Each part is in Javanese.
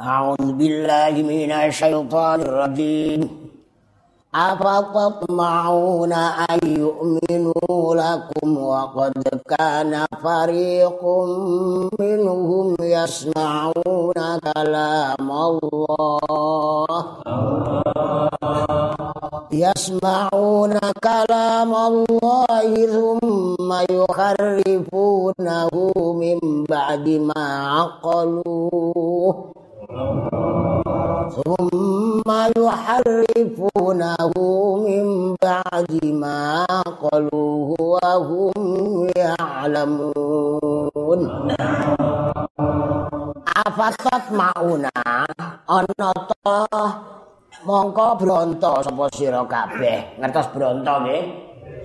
أعوذ بالله من الشيطان الرجيم. أفتطمعون أن يؤمنوا لكم وقد كان فريق منهم يسمعون كلام الله. يسمعون كلام الله ثم يحرفونه من بعد ما عقلوه. ثم يحرفونه من بعد ما عقلوه وهم يعلمون afatat mauna ana mongko bronto sapa sira kabeh ngertos bronto nggih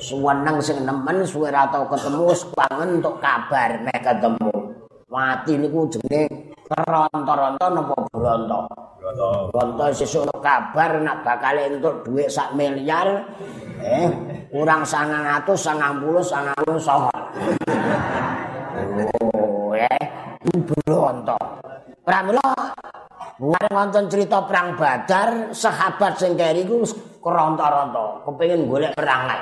suweneng sing nemen suwe ra tau ketemu kangen untuk kabar nek ketemu Mati niku jenenge ronto-ronto napa bronto bronto sesuk kabar nak bakal entuk dhuwit sak miliar eh kurang 900 90 90 soho oh eh bronto pramila Wareng wonten cerita perang Badar, sahabat sing keri ku keronta-ronta, kepengin golek perang lae.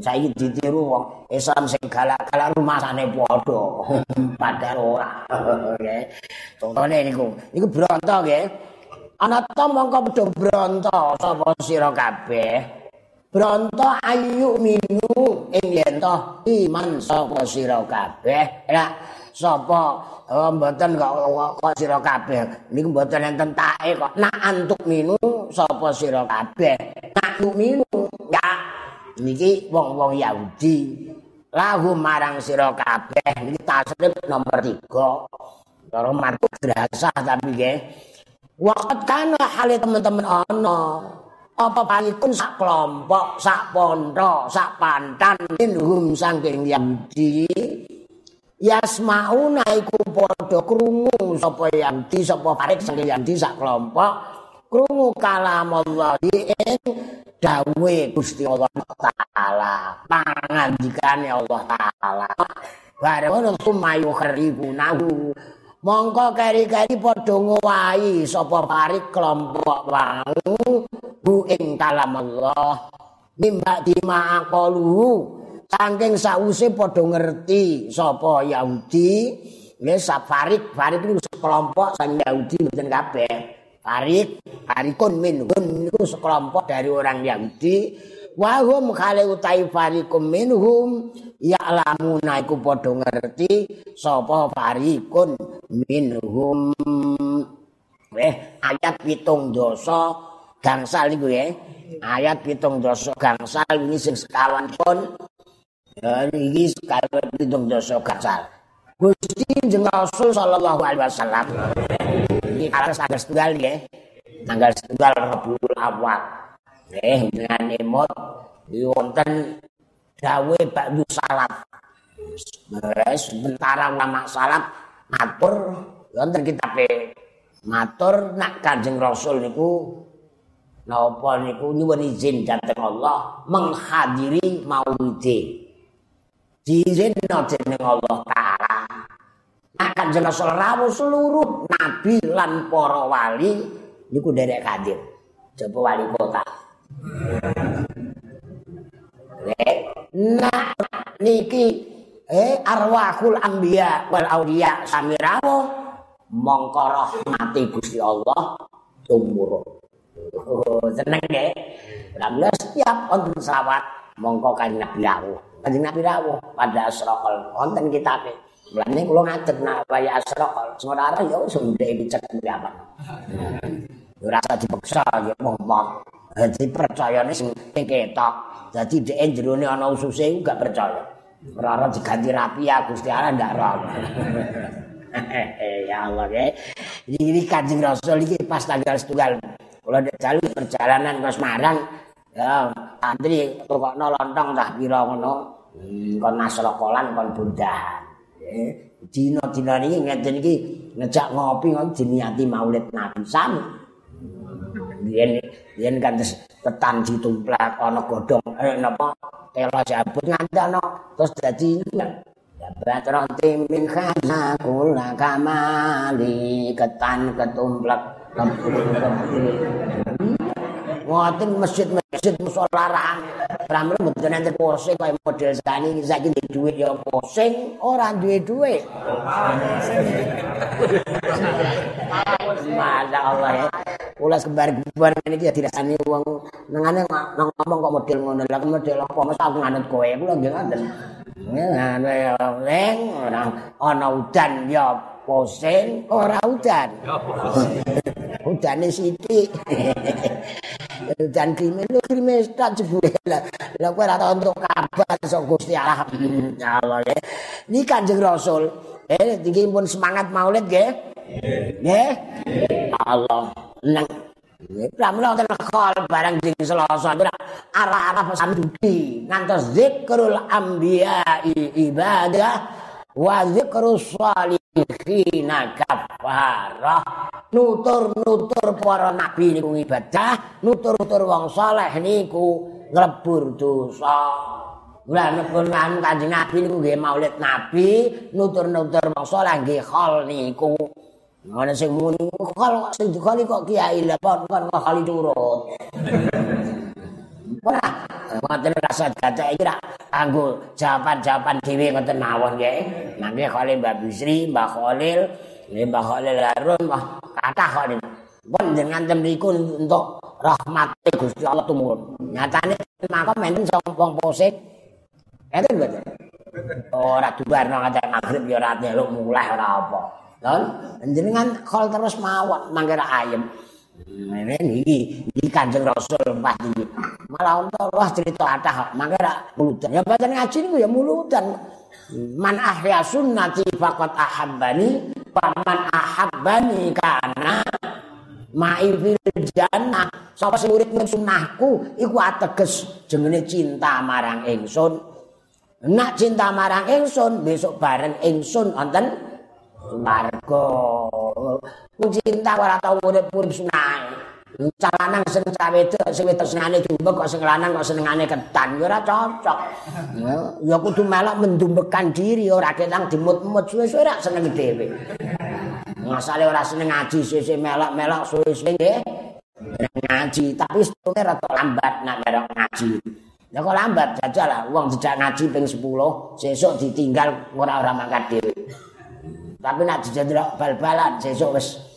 Saiki ditiru wong Islam sing galak-galak rumasane padha. Padahal ora. Nggih. Contone niku, niku bronto nggih. Ana ta mongko padha bronto sapa sira kabeh. Bronto ayu minu ing yen iman sapa sira kabeh. Lah sapa Oh, mboten kok kok sira kabeh. Niku mboten enten tae kok. Nak antuk minu sapa sira kabeh. Nak minu ya niki wong-wong Yahudi. Lahu marang sira kabeh. Niki tasrif nomor 3. Karo mantu drasah tapi nggih. Waqt kana hale teman-teman ana. Apa panikun sak kelompok, sak pondok, sak pantan minhum saking Yahudi. Yasmauna iku padha krungu sapa yang di sapa farik sing yang di sak kelompok krungu kalam Allah ing dawe Gusti Allah taala. Pangandikane Allah taala. Bareng ono sumayu khribunahu mongko keri-keri padha ngowahi sapa farik kelompok wau bu ing kalam Allah mimba dimaqalu Saking sause padha ngerti sapa Yahudi, nggih safarik, farik niku sekelompok sang Yahudi mboten kabeh. Farik, farikun minhum niku sekelompok dari orang Yahudi. Wa hum khale utai farikum minhum ya'lamuna iku padha ngerti sapa farikun minhum. Eh ayat pitung dosa gangsal niku ya. Ayat pitung dosa gangsal ini sing sekawan pun Dan iki sekali pitung dosa gacal. Gusti Rasul sallallahu alaihi wasallam. Ini atas tanggal setunggal ya. Tanggal setunggal Rabiul Awal. Eh dengan emot di wonten dawe ba'du salat. sementara ulama salat matur wonten kitab matur nak Kanjeng Rasul niku napa niku nyuwun izin dhateng Allah menghadiri maulide. diizinno dening Allah taala akan jelas rawuh seluruh nabi lan para wali. Niku derek hadir coba wali kota. Nah niki eh arwahul anbiya wal auliya sami rawuh. Mongko rahmati Gusti Allah tumurun. Oh, seneng nggih Alhamdulillah setiap wonten sawat mongko kan nabi rawuh. Kanjeng Nabi rawuh pada asraqal wonten kitabe. Mulane kula ngaten nak waya asraqal. Sing ora ya wis ndek dicek apa. Ora usah dipaksa ya wong-wong. Dadi percayane sing ketok. Dadi dhek jerone ana ususe gak percaya. Ora diganti rapi ya Gusti Allah ndak ora. ya Allah ya. Ini Kanjeng Rasul iki pas tanggal setunggal. Kula dalu perjalanan ke Semarang Ya, antri pokokno lontong dah pira ngono. Hmm, kon nasrokolan kon bundahan. Dina-dina niki ngeten iki ngejak ngopi diniati Maulid Nabi sami. Yen yen kan tetan ditumplak ana godhong eh napa tela jabut nganti ana terus dadi Batroti min khana kula kamali ketan ketumplek Ngoten masjid-masjid musolaraan. Ramle mboten enten posing kaya model sani saiki duwe dhuwit ya posing, ora duwe dhuwit. Masya Allah ya. Kula kembar-kembar ini dia dirasani wong nengane ngomong kok model ngono. Lah model apa mesti aku nganut kowe. Kula nggih ngoten. Ngene ya ning ora ana udan ya posing ora udan. Udane sithik. Udan krime lu krime tak jebule. Lah kowe ora tau entuk kabar sok Gusti Allah. Ya Allah ya. Ini Kanjeng Rasul. Eh, iki pun semangat Maulid nggih. Nggih. Allah. Nang Pramila wonten khol barang ding Selasa arah-arah pesan duki ngantos zikrul anbiya ibadah wa zikrus salihin kafarah nutur-nutur para nabi niku ibadah nutur-nutur wong saleh niku nglebur dosa Lah nek kanjeng Nabi niku nggih maulid Nabi, nutur-nutur wong saleh nggih khol niku. Ana sing muni kalau sing dikali kok kiai lah pon kon kali turut. Ora, ngoten rasa dadak iki ra anggo jawaban-jawaban dhewe ngoten mawon nggih. Mangke kali Mbak Bisri, Mbak Khalil, nggih Mbak Khalil Mbah kathah kok niku. Pun jenengan temriku untuk rahmat Gusti Allah tumurun. Nyatane mangko menten wong posik. Enten mboten? Ora dubarno ngajar magrib ya ora nyeluk mulai ora apa. Lon, jenengan kol terus mawon mangke ayem. Ini iki Kanjeng Rasul Mbah iki. Malah untuk wah cerita atah mangke ra mulutan. Ya baca ngaji niku ya mulutan. Man ahya sunnati faqat ahabbani, man ahabbani kana ma'i fil jannah. Sapa sing urip ning sunnahku iku ateges jenenge cinta marang ingsun. Nak cinta marang ingsun besok bareng ingsun wonten Margo. Cinta ora tau urip-urip sunah. Calanang sing cawedok sing wedok senengane dumbek kok sing lanang kok senengane ketan ya ora cocok. Ya kudu melok mendumbekan diri ora ketang dimut-mut suwe-suwe ora seneng dhewe. Masale ora seneng ngaji sesuk melok-melok suwe-suwe nggih. ngaji tapi setuke rada lambat nak melok ngaji. Ya kok lambat jajal lah wong jejak ngaji ping 10 sesuk ditinggal ora ora mangkat dhewe. Tapi nak dijendelok bal-balan sesuk wis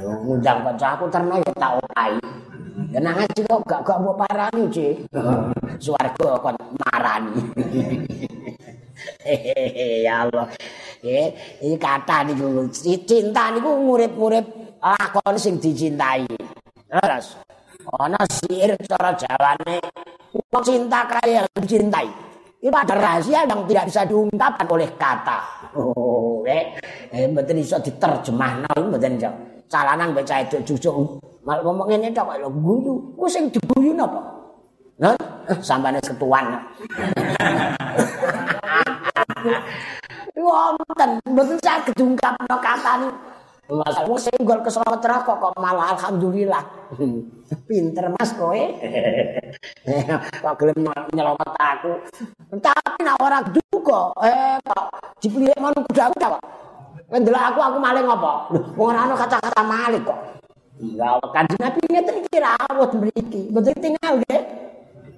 ngundang kanca aku terno ya tak opahi. Kena ngaji kok gak gak mbok parani, Ci. Swarga kon marani. ya Allah. Eh, iki kata niku cinta niku ngurip-ngurip lakon sing dicintai. Terus ana sihir cara Jawane wong cinta kaya dicintai. Itu ada rahasia yang tidak bisa diungkapkan oleh kata. Oh, eh, eh, mboten iso diterjemahno, mboten iso. Calanan baca itu cucuk. Mal ngomong ngene tok kok guyu. Ku sing diguyu napa? Nah, sampane ketuan. Wonten, mboten saged diungkapno katane. Masa wong sing gol keslamet kok kok malah alhamdulillah. Pinter Mas kowe. kok gelem nyelamet aku. Tapi nek ora duka, eh kok dipilih manung kudu aku kok. Ndelok aku aku maling apa? Wong ora ana kata-kata maling kok. Ya kanjeng Nabi ngeten iki rawuh mriki. Mboten tinggal nggih.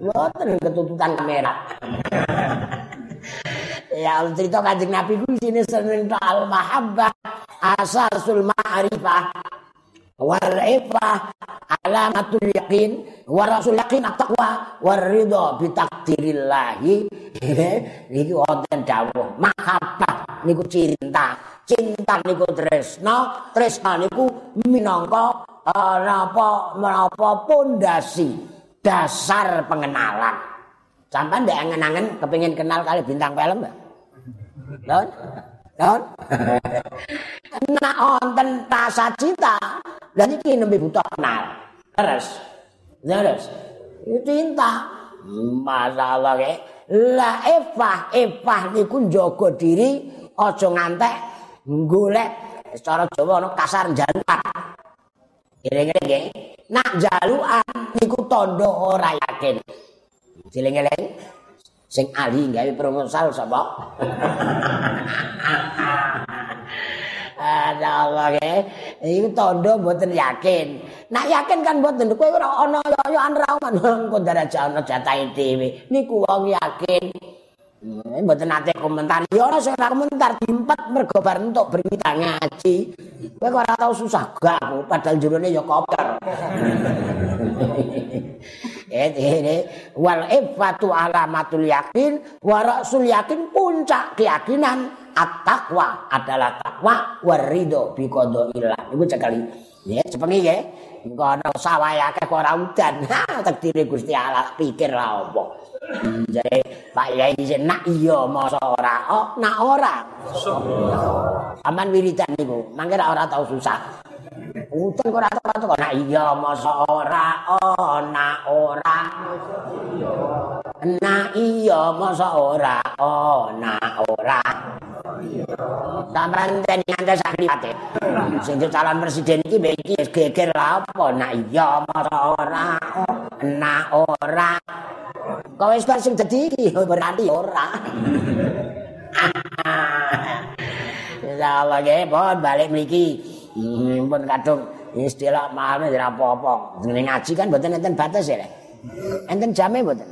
Mboten ketututan kamera. ya cerita kanjeng Nabi ku sini seneng al mahabbah asasul ma'rifah wal ifah alamatul yakin wa rasul yakin at-taqwa war ridha bi takdirillahi iki wonten dawuh mahabbah niku cinta cinta niku tresno tresno niku minangka napa menapa pondasi dasar pengenalan sampean ndak angen-angen kepengin kenal kali bintang film Mbak Lho Kan? Nak wonten rasa cinta, lha iki nembe butuh kenal. Terus. Terus. Cinta. Masalah ke. La Eva, Eva niku njaga diri aja ngantek golek secara Jawa ana kasar jalukan. Eling-eling nggih. Nak jalukan niku tandha ora yakin. Eling-eling. sing ahli gawe proposal sapa Ada Allah ke, ini tondo buatan yakin. Nak yakin kan buatan, kue ora ono yo yo anra man, kau darah jauh jatah ini. Ini kuwang yakin. Ini buatan nate komentar, yo ora saya komentar, timpet mergobar untuk berita ngaji. Kue kau ora tahu susah gak, padahal jurune yo koper. ini wal ifatu alamatul yakin wa rasul yakin puncak keyakinan at-taqwa adalah takwa warido bi qadaillah. Iku cekali ya sepengi ya engko ana sawah akeh ora udan. Ha takdire Gusti Allah pikir lah opo jadi Pak Yai dise nak iya masa ora? Oh nak ora. Aman wiridan niku. Mangke ora tau susah. Udan kok ora tau kok nak iya masa ora? Ana ora. Nak iya masa ora? Ana ora. Sampeyan ten ngantos sak. Sing calon presiden iki mbek iki geger lha apa nak iya masa ora ana ora. Kok wis sing dadi berarti ora. Ya Allah, balik mriki. Hmm, pun kadung istilah mahal ora apa-apa. Jenenge ngaji kan mboten enten batas ya. Enten jame mboten.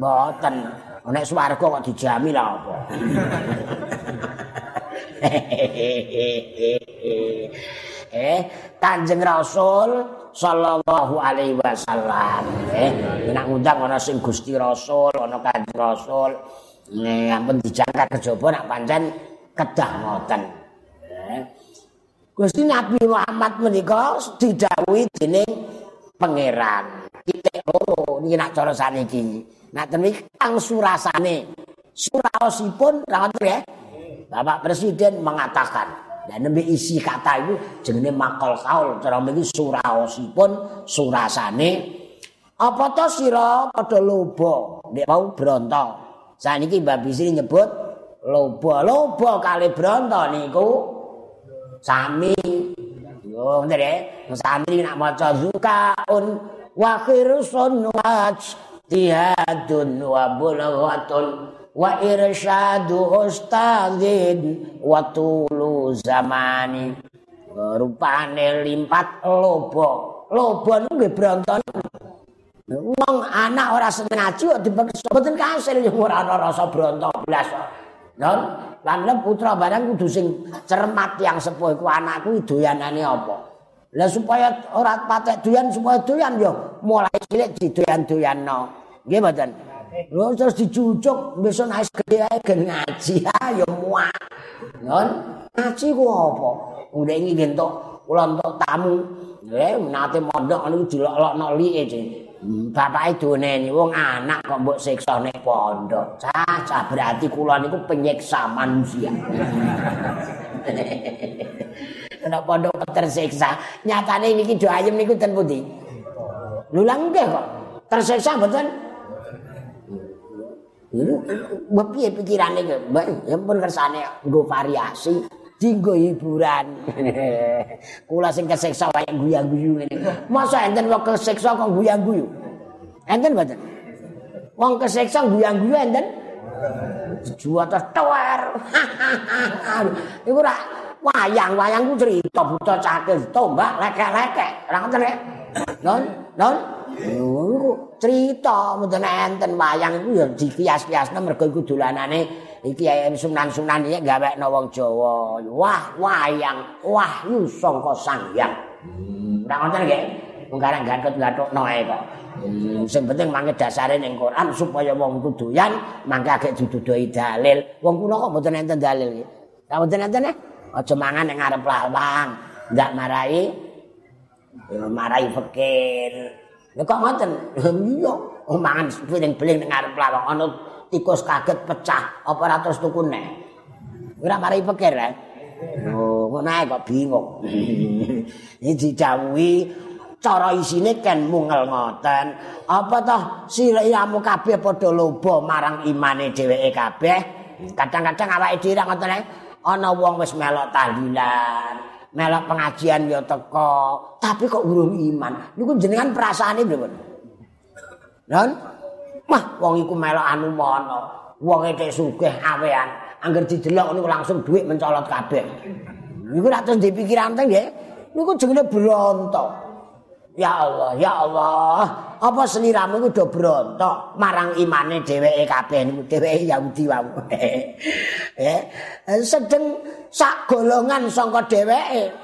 Mboten. Nek swarga kok dijami lah apa. eh, Kanjeng Rasul sallallahu alaihi wasallam. Eh, nek ngundang ana sing Gusti Rasul, ana Kanjeng Rasul. Nek ampun dijangka kejaba nak pancen kedah ngoten. Eh, Gusti Nabi Muhammad menika didhawuhi dening pangeran. Kita loro niki nak cara saniki. Nak tenan kang surasane. Suraosipun ngoten ya. Bapak Presiden mengatakan dan nembe isi kata itu jenenge makal kaul cara mriki suraosipun surasane. Apa to sira padha loba? Nek mau bronto. Saniki Mbak Bisri nyebut loba loba kali bronto niku. Sami. Yo ya. Sami nak maca zukaun wa khirsun waj tihadun wa bulghatun wa irsyadu ustadzin wa tulu zamani. Rupane limpat lobo lobo niku nggih bronton wong anak ora seneng ngaji kok dipeksa mboten kasil ora ana rasa bronto blas. Non lan putra barang kudu sing cermat yang sepuh iku anakku doyanane apa lah supaya ora patek doyan supaya doyan yo mulai cilik didoyan-doyanno. Nggih mboten? Lho terus dicucuk besok naik gede ae ngaji. Ayo muak. Non ngaji ku apa? Udah ingin entuk kula entuk tamu. Nggih nate mondok niku dilok-lokno like bapak itu neni wong anak kok mbok siksa nek pondok cah berarti kula niku penyiksa manusia nek pondok tersiksa nyatane niki do ayem niku ten pundi lho lha kok tersiksa mboten Mbak piye pikirane ke? Mbak, ya pun kersane nggo variasi, dinggo hiburan. Kula sing kesiksa wae guyu-guyu ngene. Masa enten wong kesiksa kok guyu-guyu? Enten mboten? Wong kesiksa guyu-guyu enten? Juwa terus tower. Iku ora wayang, wayang ku cerita buta cakil, tombak lekek-lekek. Ora ngoten ya? Non, non. Iku cerita mboten enten wayang iku ya dikias-kiasno mergo iku dolanane iki ayam sunan-sunan iki gawekno wong Jawa. Wah, wayang, wahyu sangka sangyang. Ora ngoten nggih. Wong karang gatut-gatutno ae kok. Hmm, sing penting mangke dasare ning Quran supaya wong ku doyan, mangke agek didudoi dalil. Wong kula kok mboten enten dalil. Lah mboten enten ya? Aja mangan ning ngarep lawang. Enggak marahi marahi fakir. Lha kok ngoten? Iya, mangan piring-piring ning ngarep lawang ana tikus kaget pecah apa ora terus tuku neh ora mari pikir ya oh ngono kok bingung. Iki didhawuhi cara isine ken mungel ngoten. Apa toh siramu kabeh padha loba marang imane dheweke kabeh? Kadang-kadang awake dhewe ngoten ana wong wis melok tahlilan melok pengajian ya teko tapi kok urung iman niku jenengan perasaane pripun non Wah, wong iku melok anu mono. Wong ete sugih awean. Angger didelok niku langsung dhuwit mencolot kabeh. Niku ra terus dipikiran teng nggih. Niku jenenge bronto. Ya Allah, ya Allah. Apa seliramu iku do brontok marang imane dheweke kabeh niku dheweke Yahudi wae. Eh, sedeng sak golongan sangka dheweke.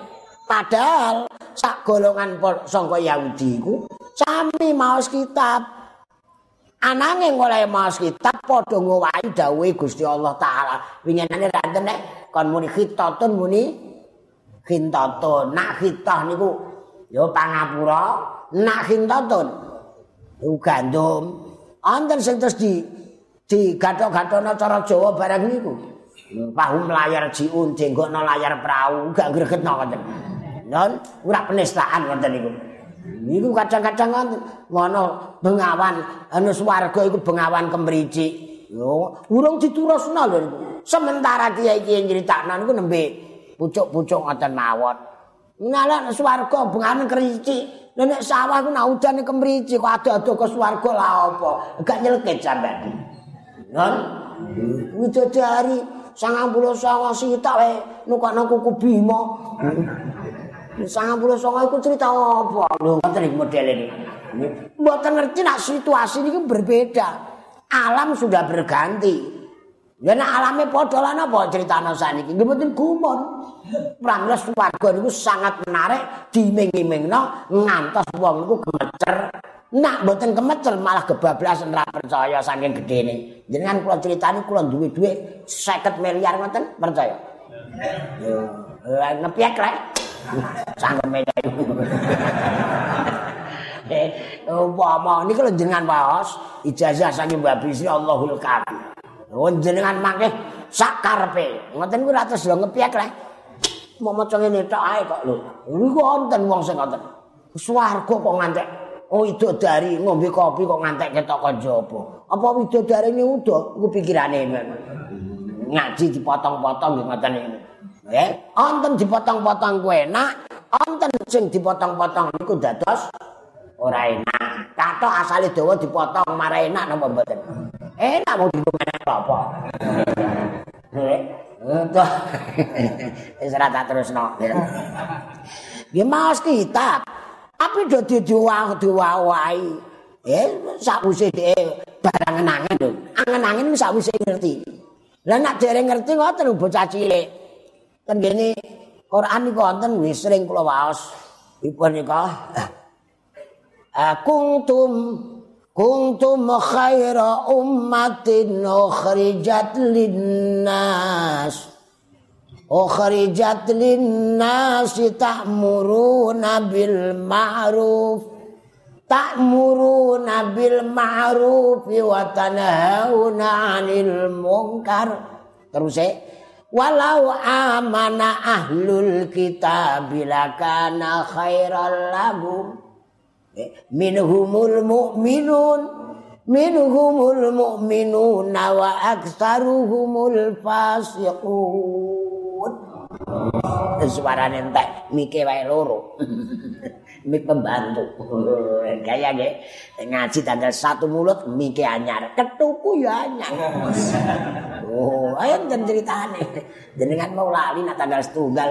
Padahal sak golongan sangka Yahudi iku sami maos kitab. Ananging oleh maos kitab padha ngowahi dawuhe Gusti Allah taala. Winginane ranten nek kon muni khitatun muni khitatun. Nak khitah niku ya pangapura nak hintatun gandum. Anten sing terus di di gathok-gathono cara Jawa barang niku. Pahu layar jiun jenggokno layar perahu gak gregetno ngoten non ora penistaan ngoten niku. Niku kadang-kadang ngoten ngono bengawan anu swarga iku bengawan kemricik. Yo urung diturusno lho sementara kiai-kiai nyritakno niku nembe pucuk-pucuk ngoten mawon Ngalak swarga benganan kerici. Nek sawah ku nak udane kemrici kok ado-ado ke swarga la apa? Gak nyelket sampean. Ngon? Widodari 99 sita wae nukakno kuku Bima. 99 iku cerita apa? Lho ngoten iki model ini. Mboten ngerti nak situasi ini berbeda. Alam sudah berganti. Ya nek alame padha lan apa critane saniki? Nggih mboten gumun. Pramila swarga niku sangat menarik diming-imingno ngantos wong niku gemecer. Nak mboten gemecer malah kebablasan ra percaya saking gedene. Jenengan kula critani kula duwe dhuwit 50 miliar ngoten percaya. Yo, lah nepiak rek. Sangkem meja iku. Eh, niki lho jenengan waos ijazah saking Mbah Bisi Allahul Karim. Oh jenengan mangke sak karepe. Ngoten kuwi ratus lho ngepiak le. Mau maca ngene tok ae kok lho. Niku wonten wong sing ngoten. Swarga kok ngantek Oh itu dari ngombe kopi kok ngantek ketok kok jopo. Apa widodari ini udah? Gue pikirane ngaji dipotong-potong gitu ini. Eh, onten dipotong-potong kue nak, onten sing dipotong-potong niku dados ora enak. Kato asale dawa dipotong marah enak napa mboten? Enak mau dilumenek apa? Eh, tuh. Wis ora tak terusno. Ya mas kita. Tapi do diwawahi. Eh, sakwise dhek barang angen lho. Angen-angen sakwise ngerti. Lah nek dereng ngerti ngoten bocah cilik. Ten kene Quran iki wonten wis sering kula waos. Ipun nika. kuntum kuntum khaira ummatin ukhrijat linnas ukhrijat linnas ta'muruna bil ma'ruf ta'muruna bil ma'ruf wa tanhauna 'anil munkar terus eh walau amana ahlul kitab lakana khairal lahum minhumul mu'minun. Minhumul mu'minun. Wa aktsaruhumul fasiqun. Suarane entek mike wae loro mik pembantu. Kaya nggih ngaji tanggal satu mulut mike anyar. Ketuku ya anyar. Oh ayo den ceritane. Jenengan mau lali nak tanggal setunggal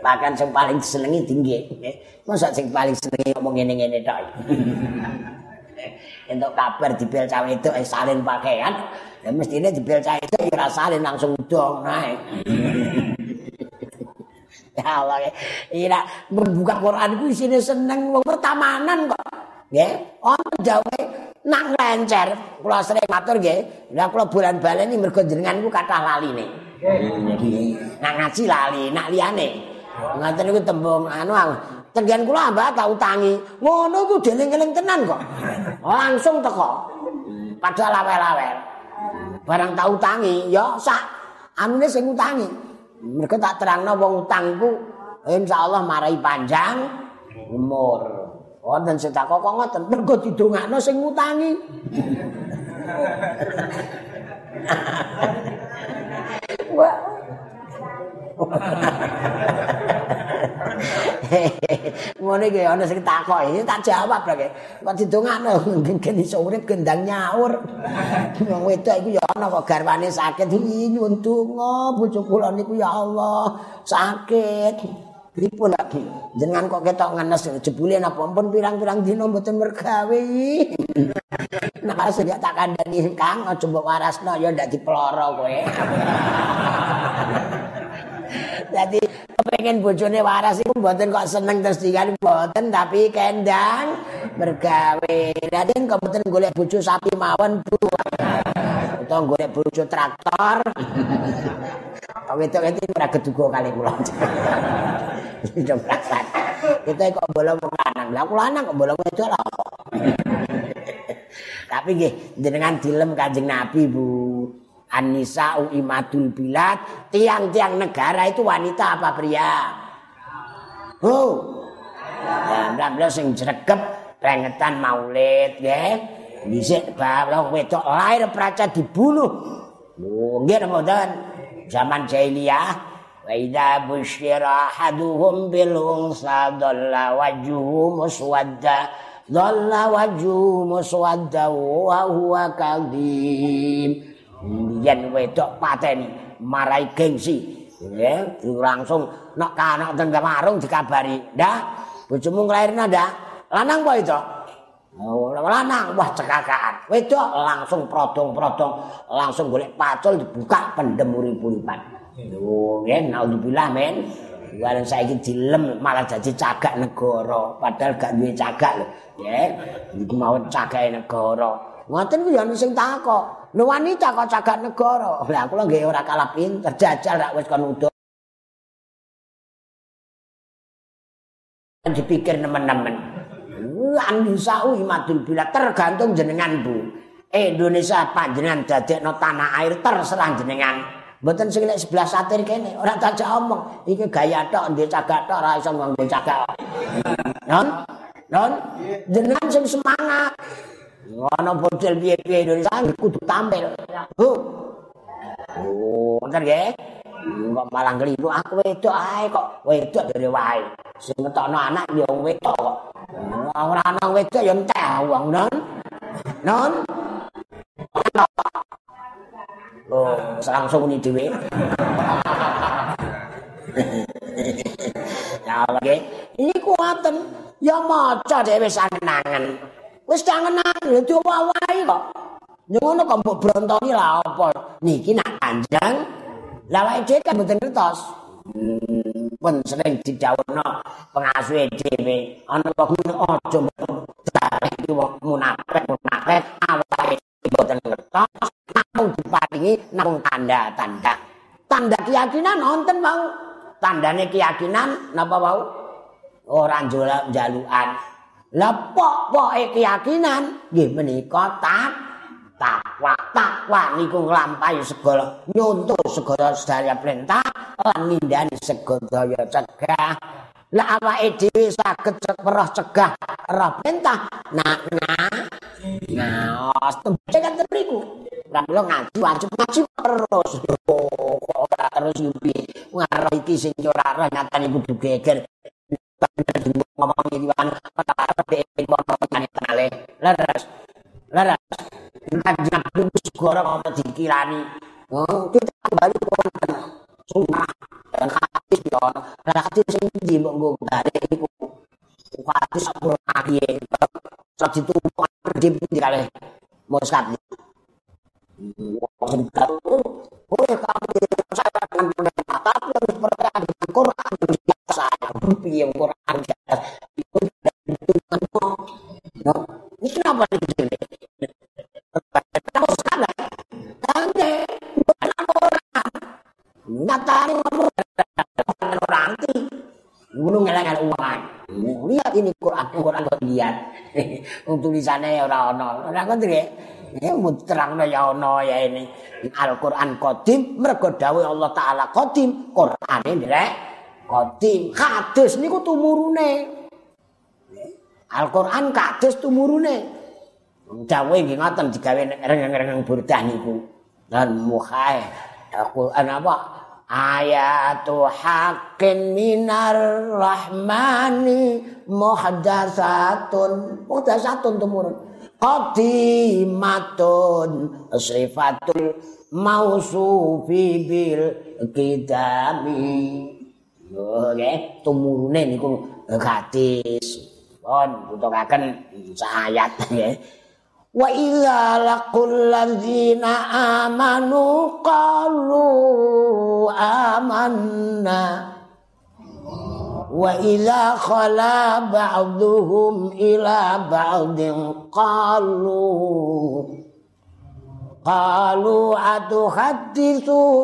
pakan sing paling senengi tinggi masa sing paling senengi ngomong ngene-ngene tok. Untuk kabar di bel cawe itu eh, salin pakaian ya mestinya di bel cawe itu ya salin langsung dong naik Ya Allah. Ira membuka Quran ku isine seneng wong pertamanan kok. Nggih, ana jawe nang lencer. Kula sering matur nggih. Lah kula bulan-balen iki mergo jenengan ku kathah laline. Nggih. Nang ngaji lali, nak liyane. Ngoten niku tembung anu Tenggen kula mbak tak utangi. Ngono ku deling-eling tenan kok. Langsung teko. Padahal awel-awel. Barang tak utangi, ya sak anune sing utangi. Mereka tak terangno wong utangku insyaallah marai panjang umur. Wonten sing kok ngoten, mergo didongakno sing ngutangi. Wah. Ngono iki ana sing takoki, tak jawab lho. Kok didongakno ngene iso urip gendang nyaur. Wong wedok iku ya ana kok garwane sakit nyuwun donga bojo kula niku ya Allah sakit. Pripun lagi jenengan kok ketok ngenes jebule napa pun pirang-pirang dina mboten mergawe. Nek pas ya tak kandhani Kang aja mbok warasno ya ndak diploro kowe. Jadi kepengen bojone waras iku mboten kok seneng terus dikan mboten tapi kendang mergawe. Raden kok mboten golek bojo sapi mawon Bu. Utawa golek bojo traktor. Wedok itu ora keduga kali kula. Berasal. Kita kok bolong lanang. Lah lanang kok bolong wedok lah. Tapi nggih jenengan dilem Kanjeng Nabi Bu. Anisa imadul bilad, tiang-tiang negara itu wanita apa pria? Oh. Ya, bla sing jregep pengetan maulid nggih. Dhisik bae wedok lahir praca dibunuh. Oh, nggih mboten. zaman jahiliyah wa idza busyira haduhum bil unsa dalla wajhu muswadda dalla wajhu muswadda wa huwa kadhim yen wedok pateni marai gengsi ya langsung nek kanak teng warung dikabari ndak bojomu nglairna ndak lanang apa itu Oh, lanang wah cekakaan. Wedok langsung prodong-prodong, langsung golek pacul dibuka pendem urip-uripan. Oh, ya naudzubillah men. Walen saiki dilem malah jadi cagak negara, padahal gak duwe cagak lho. Ya, iku mau cagake negara. Ngoten ku ya ana sing takok. Lho wanita kok cagak negara? Lah kula nggih ora kalah pinter, jajal rak wis kon udo. dipikir nemen-nemen. Andisau imadul bila tergantung jenengan bu. Indonesia panjenengan dadekno tanah air terserah jenengan. Mboten sing nek sebelah satir kene, ora tak omong. Iki gaya tok ndek cagak tok ora iso nganggo cagak. Non? Non? Jenengan sing semangat. Ono bocil piye-piye Indonesia kudu tampil. Oh, ntar nggih. Kok malah ngeliru aku wedok ae kok wedok dari wae. Sing ngetokno anak ya wedok kok. Ora ana wedok ya entek wong non. Non. Oh, langsung ni dhewe. Ya lagi. Ini kuaten. Ya maca dhewe sanenangan. Wis kangenan ya diwawahi kok. Ngono kok mbok brontoki lah apa? Niki nak kanjang. Lah wae dhewe kan mboten ngertos. Hmm, pun sering didhawuhno pengasuhe dhewe ana kok aja iki wong munafik munafik awake mboten ngertos namung diparingi namung tanda-tanda tanda keyakinan nonton mau tandane keyakinan napa mau ora njolak lepok-poke keyakinan nggih menika tak takwa takwa niku nglampahi segala nyuntuh segala sedaya perintah lan nindani segala cegah. Lah awake dhewe saged cekrah cegah roh perintah. Nak nak ngaos tembe kan teriku lan lo ngaji wajib ngaji terus. Ora terus yupi ngarah iki sing ora roh nyata niku geger ngomong iki wan ora dhewe ngomong ngene leres leres kanjeng Nabi segoro apa dikirani. Oh, kita kembali ke sunnah dan hadis yo. Lah hadis sing ndi mbok nggo gare iku. Hadis sepuro kali e. Sak ditumpuk di pundi kali. Muskat. Wong Boleh kamu saya pendapat tapi harus percaya dengan Quran biasa. Piye Quran biasa. Itu ini kenapa ini? Nyatane ngomong orang anti. Ngono ngelak uang. Lihat ini Quran, Quran kok lihat. Untuk tulisannya ora ono. Ora ngerti Ya terangno ya ono ya ini. Al-Qur'an Qadim mergo dawuh Allah taala Qadim, Qur'ane ndirek Qadim. Kados niku tumurune. Al-Qur'an kados tumurune. Dawuh nggih ngoten digawe rengeng-rengeng burdah niku. Dan muhae Al-Qur'an apa? ayatu haqqin minar rahmani muhdatsatun muhdatsatun tumurun qadimatun sifatul mausufi bil kidami. Nggih tumurune niku hadis. Pun butuhaken ayat nggih. Wa idza laqul ladzina amanu qalu amanna وإذا خلا بعضهم إلى بعض قالوا قالوا أتحدثونهم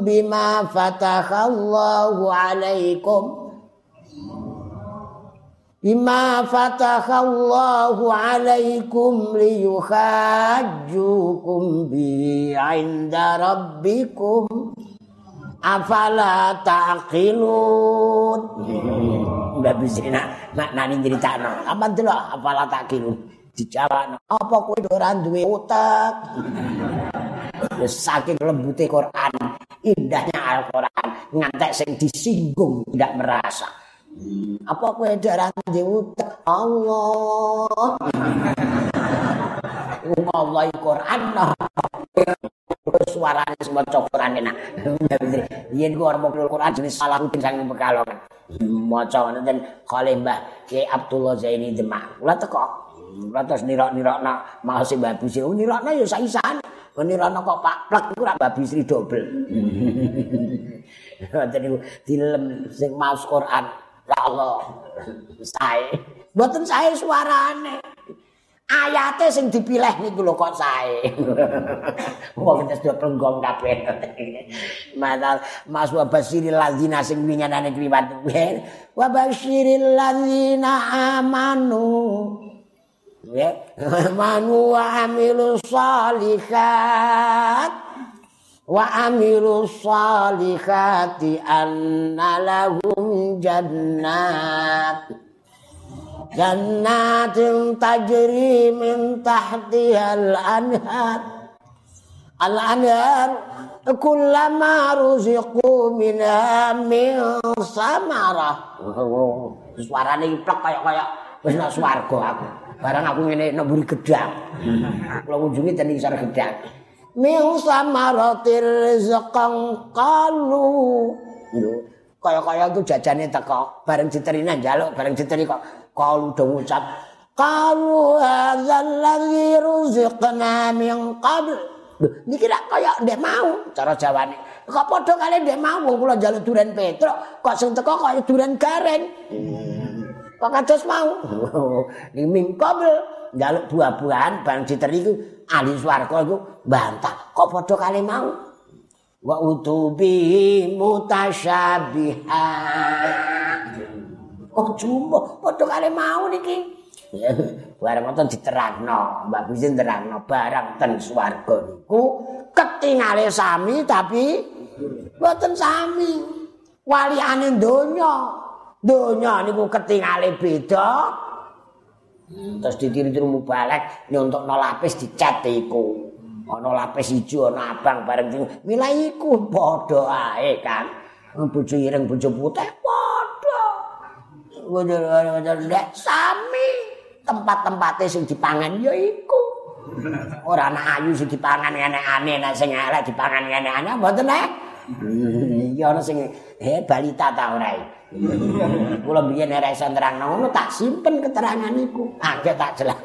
بما فتح الله عليكم؟ بما فتح الله عليكم ليحاجوكم به عند ربكم afala taqilun. Mbak bisina nak nani critakno apa delok afala taqilun. Dijawab apa kowe ora duwe utek wis saking lembute Quran. Indahnya Al-Quran. Ngantek sing disinggung tidak merasa. Apa kowe darah di utek Allah? Allah Quran suaranya semua cokoran enak. Yen gua mau Quran jenis salah rutin sang pekalongan. Maca nonton kali Mbah Ki Abdullah Zaini Demak. Kula teko. Kula terus nirok-nirokna masih Mbah Bisri. Nirokna ya saisan. Nirokna kok Pak Plek iku ra Mbah Bisri dobel. Dadi dilem sing maos Quran. Ya Allah. Sae. Mboten sae suarane. Ayate sing dipilih niku lho kok sae. Wong wis do plenggong kabeh. Madal Mas wa basiril ladzina sing winginane kliwat. Wa basiril ladzina amanu. Ya, manu wa amilu salihat. wa amiru salihati anna lahum jannat jannatin tajri min tahtihal anhar. Al anhar kullama ruziqu minha min samarah. Suarane iplek kaya kaya wis nak swarga aku. Barang aku ngene nemburi gedang. Kula ngunjungi ten isor gedang. Min samaratil rizqan qalu. Kaya-kaya itu jajane teko. Bareng diterina njaluk bareng diteri kok qalu do ngucap qalu hadzal ladzi ruziqna min qabl. Niki rak kaya ndek mau cara jawane. Kok padha kali ndek mau wong kula njaluk duren petruk kok sing teko kaya duren gareng. Kok kados mau? Ning min qabl njaluk buah-buahan bareng diteri iku ahli swarga iku bantah. Kok padha kali mau? Wa utubi mutasyabihan kok jumbo padha kali mau niki barang ngoten diterangno. Mbak Bisin terangno barang ten swarga niku. Ketingale sami tapi mboten sami. Waliane donya. Donya niku ketingale beda. Terus ditiru-tiru mubalek nyontok no lapis dicat iku. Ana lapis ijo ana abang bareng sing milih iku padha ae kan bojo ireng bojo putih sami tempat-tempate sing dipangan ya iku ora ana ayu sing dipangan enek-ane nek sing elek dipangan enek-ane mboten nek ya ana sing he balita ta ora Kula biyen nek iso nerangno ngono tak simpen keterangan iku. Agek tak jelas.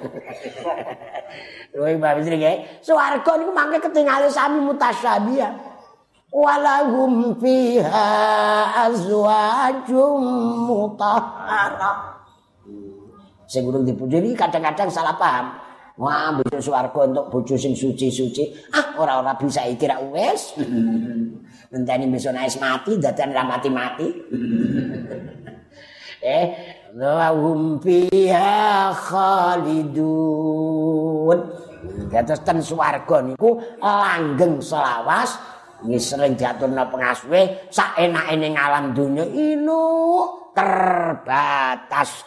Lho Mbak Bisri nggih, swarga niku mangke ketingale sami mutasyabih. Walahum fiha azwajum mutahhara. Sing urung dipuji kadang-kadang salah paham. Wah, besok swarga untuk bojo sing suci-suci. Ah, ora-ora bisa iki ra wis. Ngenteni besok naik mati, dadan ra mati-mati. eh, wa hum fiha khalidun. Kados ten swarga niku langgeng selawas nggih sering diaturna pengasuhe sak enake ning alam donya inu terbatas.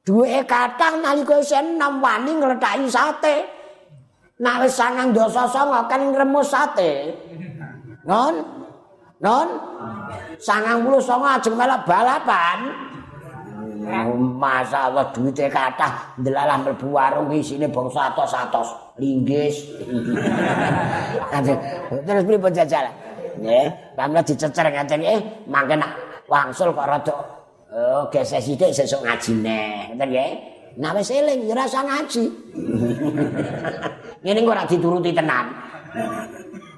Duwe kathah nalika isih enom wani ngletaki sate. Wis sangang dosa sanga kan ngremus sate. Ngon? Non? Sangang puluh songo ajeng melok balapan. Masa Allah duitnya kata Delalah melbu warung Isini bangsa atos-atos Linggis Terus beri penjajal Ya, pamela dicecer ngaten eh mangke nak wangsul kok rada oh gesek sithik sesuk ngaji neh ngoten nggih Nah wis eling ya rasa ngaji. Ngene kok ora dituruti tenan.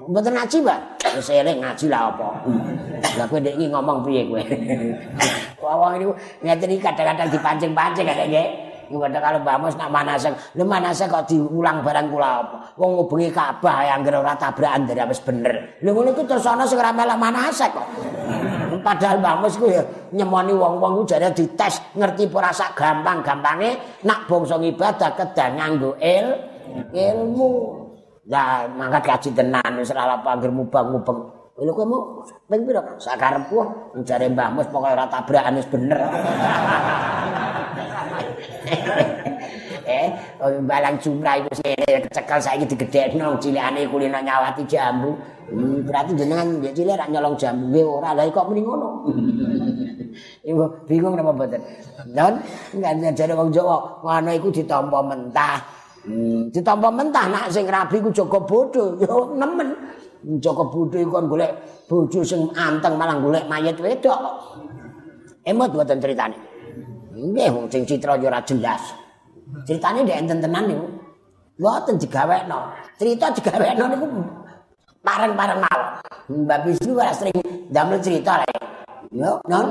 Mboten ngaji, Mbak. Wis eling ngaji lah apa. Lah kowe ndek iki ngomong piye kowe? Wong niku ngeten iki kadang-kadang dipancing-pancing kadang nggih. Ngono kalau Mbak Mus nak manasek, lho manasek kok diulang barang kula apa? Wong ngubengi Ka'bah yang ora tabrakan dari wis bener. Lho ngono iku terus ana sing ora melok manasek kok. Padahal Mbak Mus ku ya nyemoni wong-wong ku jare dites ngerti ora sak gampang-gampange nak bangsa ibadah kedah nganggo il ilmu. Ya mangkat kaji tenan wis ora apa anggere mubang-mubeng. Lho kowe mau ping pira? Sak karepku jare Mbah Mus pokoke ora tabrakan wis bener. eh, balang jumlah itu sih kecekel saiki digedhekno cilikane kulino nyawati jambu. Hmm, berarti jenengan ya cilik ra nyolong jambu we ora lha kok muni ngono. Ibu bingung napa mboten. Dan enggak jare wong Jawa, ngono iku ditampa mentah. Hmm, ditampa mentah nak sing rabi ku Joko Bodho yo nemen. Joko Bodho iku kon golek bojo sing anteng malah golek mayit wedok. Emot mboten critane. Nggih wong sing citra yo ora jelas. Critane ndek enten tenan niku. Mboten digawekno. Cerita digawekno niku bareng-bareng mawon. Mbak Bisri ora sering damel cerita rek. Yo non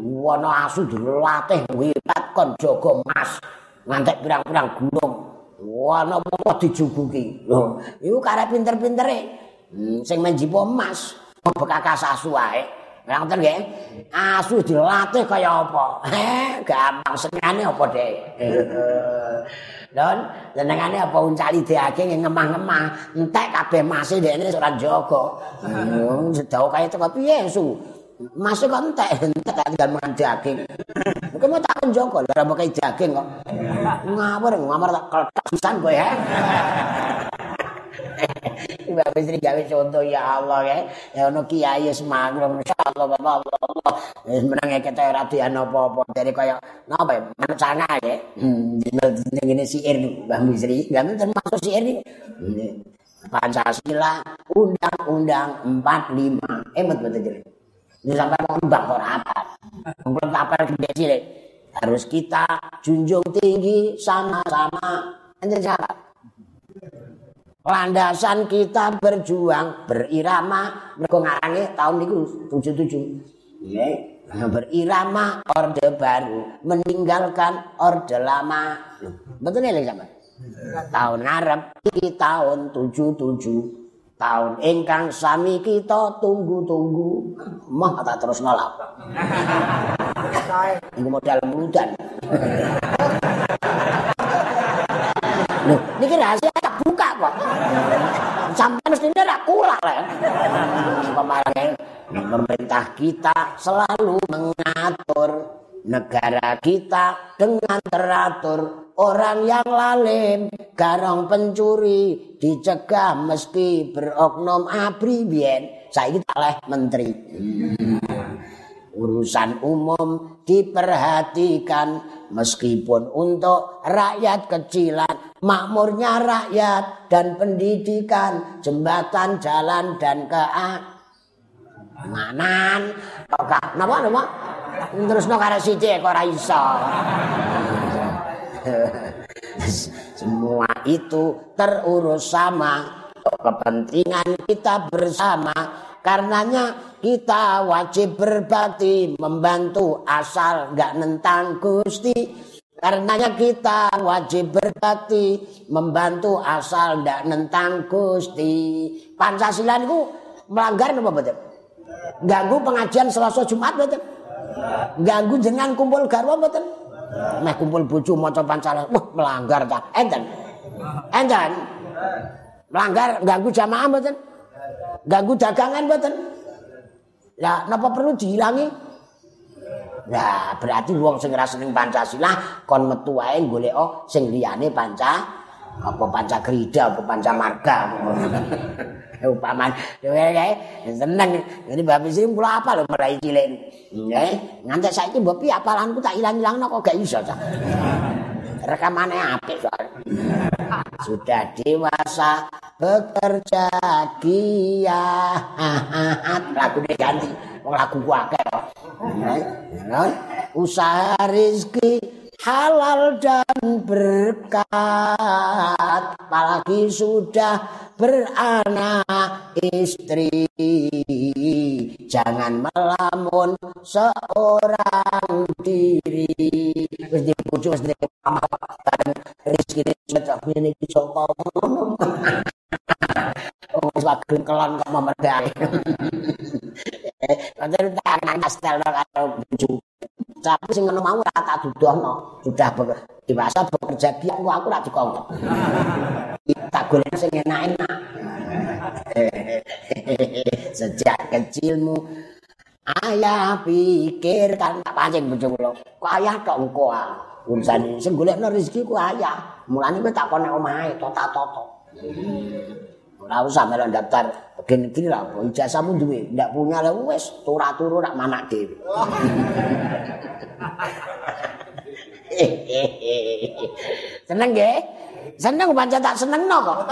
wono asu dilatih wipat kon jaga mas. Ngantek pirang-pirang gunung. Wah, napa dijubuki? Lho, iku karep pinter-pintere. Hmm, sing menjipo emas, bekakas asu wae. Ngoten nggih. Asu dilatih kaya apa? Heh, gampang senengane apa dhek. Don, senengane apa uncali diake ngemah-ngemah, entek kabeh mase dekne ora njaga. Hmm, sedau kaya teko piye su? Mase kok entek, entek tinggal mangan daging. Kok mau tak njogo ora mau kaya daging kok. Ngawur, ngawur tak kletak pisan kowe ya. Ibu Bisri gawe contoh ya Allah ya. Ya ono kiai semangro insyaallah Bapak Allah. Wis menange kete ora dian apa-apa dari kaya napa ya mancana ya. Hmm ngene siir Mbah Bisri, enggak termasuk siir ini. Pancasila Undang-Undang 45. Emot betul jadi. Ini sampai mau mbak kok apa? Belum apa gede cilik. Harus kita junjung tinggi sama-sama. Ente siapa? Landasan kita berjuang berirama. Mereka ngarangi tahun itu tujuh tujuh berirama orde baru. Meninggalkan orde lama. Betul nih sama tahun ngarep ini tahun tujuh tujuh tahun ingkang sami kita tunggu tunggu mah tak terus nolak ini modal mudan Loh, ini rahasia buka kok. Sampai mesti ini kula lah. Kemarin pemerintah kita selalu mengatur negara kita dengan teratur. Orang yang lalim, garong pencuri, dicegah meski beroknum abri bien. Saya kita oleh menteri. Urusan umum diperhatikan meskipun untuk rakyat kecilan makmurnya rakyat dan pendidikan, jembatan, jalan dan keamanan. Oke, napa napa? Terus no karo siji kok. Semua itu terurus sama kepentingan kita bersama. Karenanya kita wajib berbakti membantu asal gak nentang Gusti Karenanya kita wajib berbakti membantu asal ndak nentang Gusti. Pancasila itu melanggar apa betul? Ganggu pengajian Selasa Jumat betul? Ganggu jenengan kumpul garwa betul? Meh kumpul bojo maca Pancasila, wah melanggar ta? Enten. Enten. Melanggar ganggu jamaah betul? Ganggu dagangan betul? Lah napa perlu dihilangi? Nah, berarti wong sing ora seneng Pancasila kon metu wae golek sing liyane Panca apa pancagrida apa pancamarga upaman. Dhewe seneng. Jadi babi sih kula apa lho mulai cilik. Nggih nganti saiki mbok piye? Apalanku tak ilang-ilangno kok gak iso ta rekamane apik soal sudah dewasa bekerja giat lagu ganti wong lagu akeh usaha rezeki halal dan berkat. Apalagi sudah beranak istri jangan melamun seorang diri wis dipujuk wis dan rezeki cocok ini dicoba Oh, wageng kelon kok memerdai. Kanjeng tak ngastel karo bojo. Tapi sing ngono mau ora tak dudohno. Sudah dewasa bekerja dia aku aku ora dikongkon. Tak golek sing enak-enak. Sejak kecilmu ayah pikir kan tak pancing bojo kula. Kok ayah tok engko ah. Urusan sing golekno rezeki ku ayah. Mulane kowe tak kono omahe tota-tota. Ora usah melu daftar begini-gini lah, ijazahmu duwe, ndak punya lah wis turu-turu rak manak dhewe. seneng nggih? Seneng pancen tak senengno kok.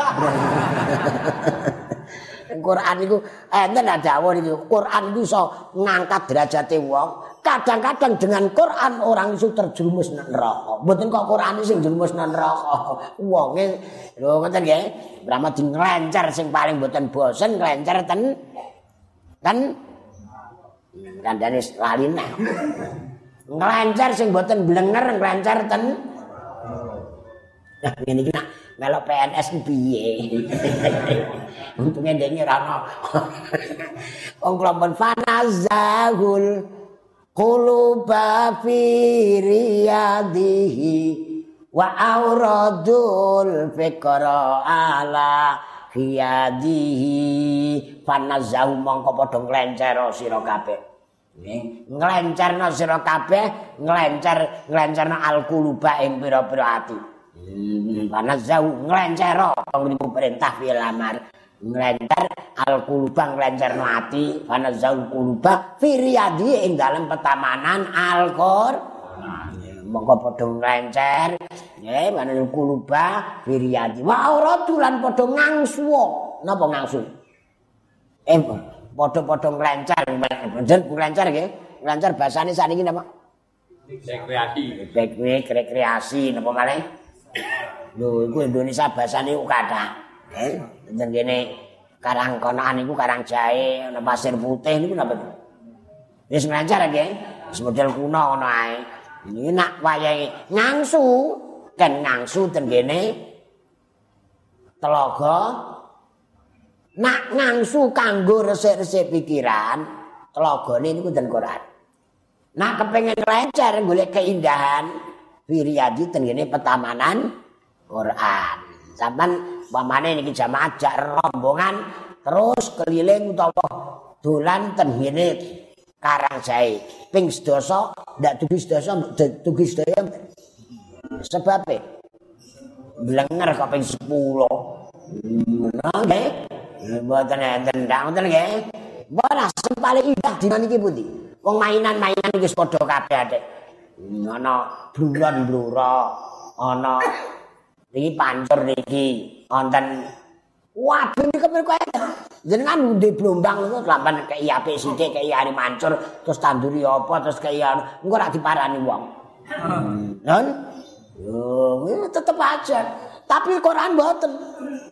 Quran iku enten eh, dawuh iki Quran iku iso ngangkat derajate wong. Kadang-kadang dengan Quran orang iso terjerumus nang neraka. Mboten kok Quran sing jerumus nang neraka. Wonge lho ngoten nggih. Brahma di nglencer sing paling mboten bosen nglencer ten ten kandhane nang. Nglencer sing mboten blenger nglencer ten Nah, iki nak melok PNS piye? Untunge ndek ora ono. Wong kelompok fanazahul quluba fi riyadihi wa auradul fikra ala riyadihi fanazahu mongko padha nglencer sira kabeh. Nglencerno sira kabeh, nglencer nglencerno al-quluba ing pira-pira ati. Ngelencer pengirim perintah fil amar ngelencer al kuluba ngelencer no hati karena jauh kuluba firiadi ing dalam petamanan al kor mongko padha nglencer. Nggih mana kuluba firiadi wa ora tulan padha ngangsu napa ngangsu? Eh padha-padha nglencer. Bener nglencer nggih. Nglencer basane saniki napa? Rekreasi. Rekreasi napa malih? Lho, iku Indonesia basane ku kathah. Eh, teng kene Karang Konaan iku Karang Jahe, ana Pasir Putih niku napa? Wis ngajar nggih. Wis model kuno ngono ae. Ini nak wayahe ngangsu, kan ngangsu teng kene telaga nak ngangsu kanggo resik-resik pikiran, telagane niku ten Quran. Nak kepengin lancar golek keindahan, Wiryadi tengene petamanan Quran. Sampan pamane niki jamaah jak rombongan terus keliling utawa dolan tengene Karang Jahe. Ping sedasa ndak tugi sedasa tugi sedaya. Sebab e blenger kok ping 10. Nggih. Mboten enten ngoten nggih. Mana sing paling indah di maniki pundi? Wong mainan-mainan wis padha kabeh adek. ana bulan blura ana iki pancur niki. Wonten waduh niki kepriku jenengan ndek blombang niku lampan kaya apik sithik kaya ari mancur terus tanduri apa terus kaya engko ora diparani wong. Kan yo ini tetep aja. Tapi Quran mboten?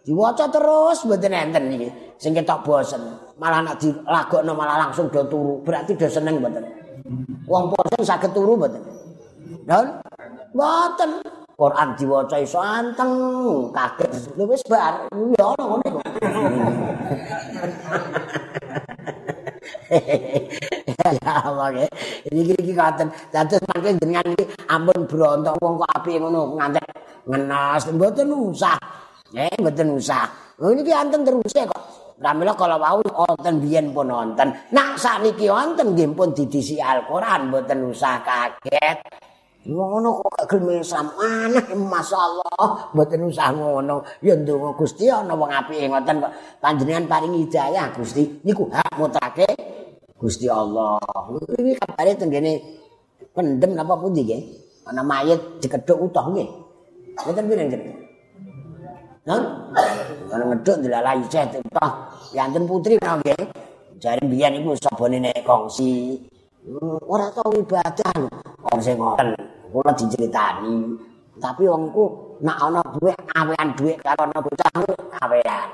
Diwaca terus mboten enten niki. Sing ketok bosen malah nek dilagokno malah langsung do turu. Berarti do seneng mboten? Wong bosen saged turu mboten? Dan mboten Quran diwaca iso anteng kaget lho wis bar ya ono ngene kok. Ya Allah ya. Iki iki katen. Dados mangke jenengan iki ampun brontok wong kok apik ngono ngantek ngenas mboten usah. Eh mboten usah. Lho niki anteng terus kok. Pramila kalau wau wonten biyen pun wonten. Nak sakniki wonten nggih pun didisi Al-Qur'an mboten usah kaget. Ngono kok gak gelem Islam aneh masyaallah. Mboten usah ngono. Ya ndonga Gusti ana wong apike ngoten kok. Panjenengan paringi hidayah Gusti. Niku hak mutlake Gusti Allah. Iki kabare tenggene pendem napa pundi nggih? Ana mayit dikedhuk utuh nggih. Mboten pirang jeneng Nah, ana ngeduk dilalai cek utuh. Yanten putri nggih. Jare biyen iku sabone nek kongsi. Ora tau ibadah lho. Wong sing ngoten kula diceritani. Tapi wongku nak ana duwe awean duwe karo ana bocah awean.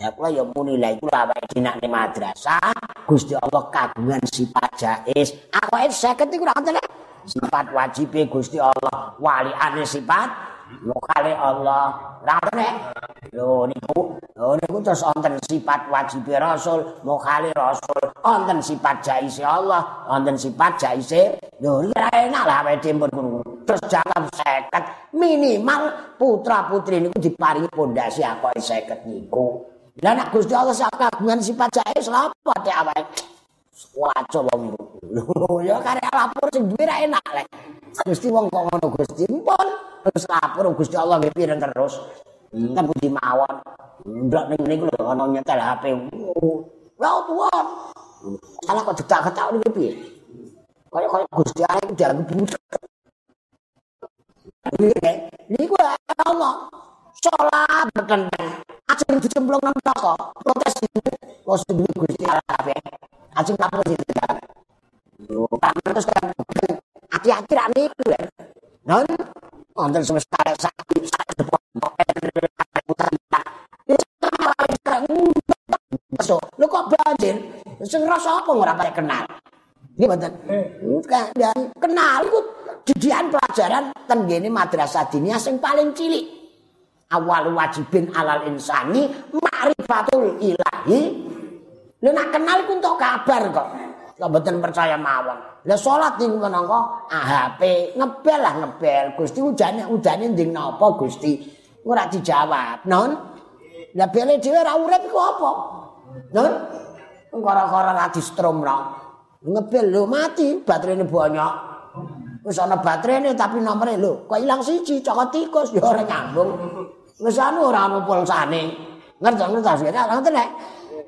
Ya kula ya muni lha iku awake dinak ning madrasah Gusti Allah kagungan sifat jais awake 50 iku ora ngoten sifat wajib Gusti Allah waliane sifat lokale Allah. Rane lho niku. Lho niku terus wonten sifat wajib rasul mokale rasul. Wonten sifat jaise Allah wonten sifat jaise lho enak lah awake dhewe terus jangkap seket minimal putra putri niku diparingi pondasi apa seket niku. Lah nek Gusti Allah sak kagungan sifat jaise lha apa tek awake waco wong lho ya karek lapor sing duwe ra enak lek. Gusti wong kok ngono Gusti? Pun terus lapor Gusti Allah nggih pireng terus. Kan budi mawon? Ndak ning niku lho ana nyetel HP lha tuan salah kok detak ketak niku piye? Kaya kaya Gusti Allah iku dianggap budak niku Allah. Salat betenteng ajeng dicemplung nang neraka protes kok duwe Gusti Allah Ajeng kapur sing tidak. Yo, terus kan hati-hati ra niku ya. Non, wonten semesta sakti sakti depok putar. So, lu kok banjir? Sing rasa apa ora pare kenal? Iki mboten. Dan kenal iku didikan pelajaran ten ngene madrasah diniyah sing paling cilik. Awal wajibin alal insani ma'rifatul ilahi Lha nak kenal iku entuk kabar kok. Kok mboten percaya mawon. Lah salat niku menangka HP ngebel lah ngebel. Gusti ujane ujane nding napa Gusti? Ora dijawab. Non. Lah bele dhewe ora urip iku apa? Non. Kara-kara ra distrom ra. Ngebel lho mati baterainya banyak. Wis ana baterainya tapi nomere lho kok ilang siji cokot tikus ya ora nyambung. Wis anu ora ana pulsane. Ngerti-ngerti ta? Ngoten nek.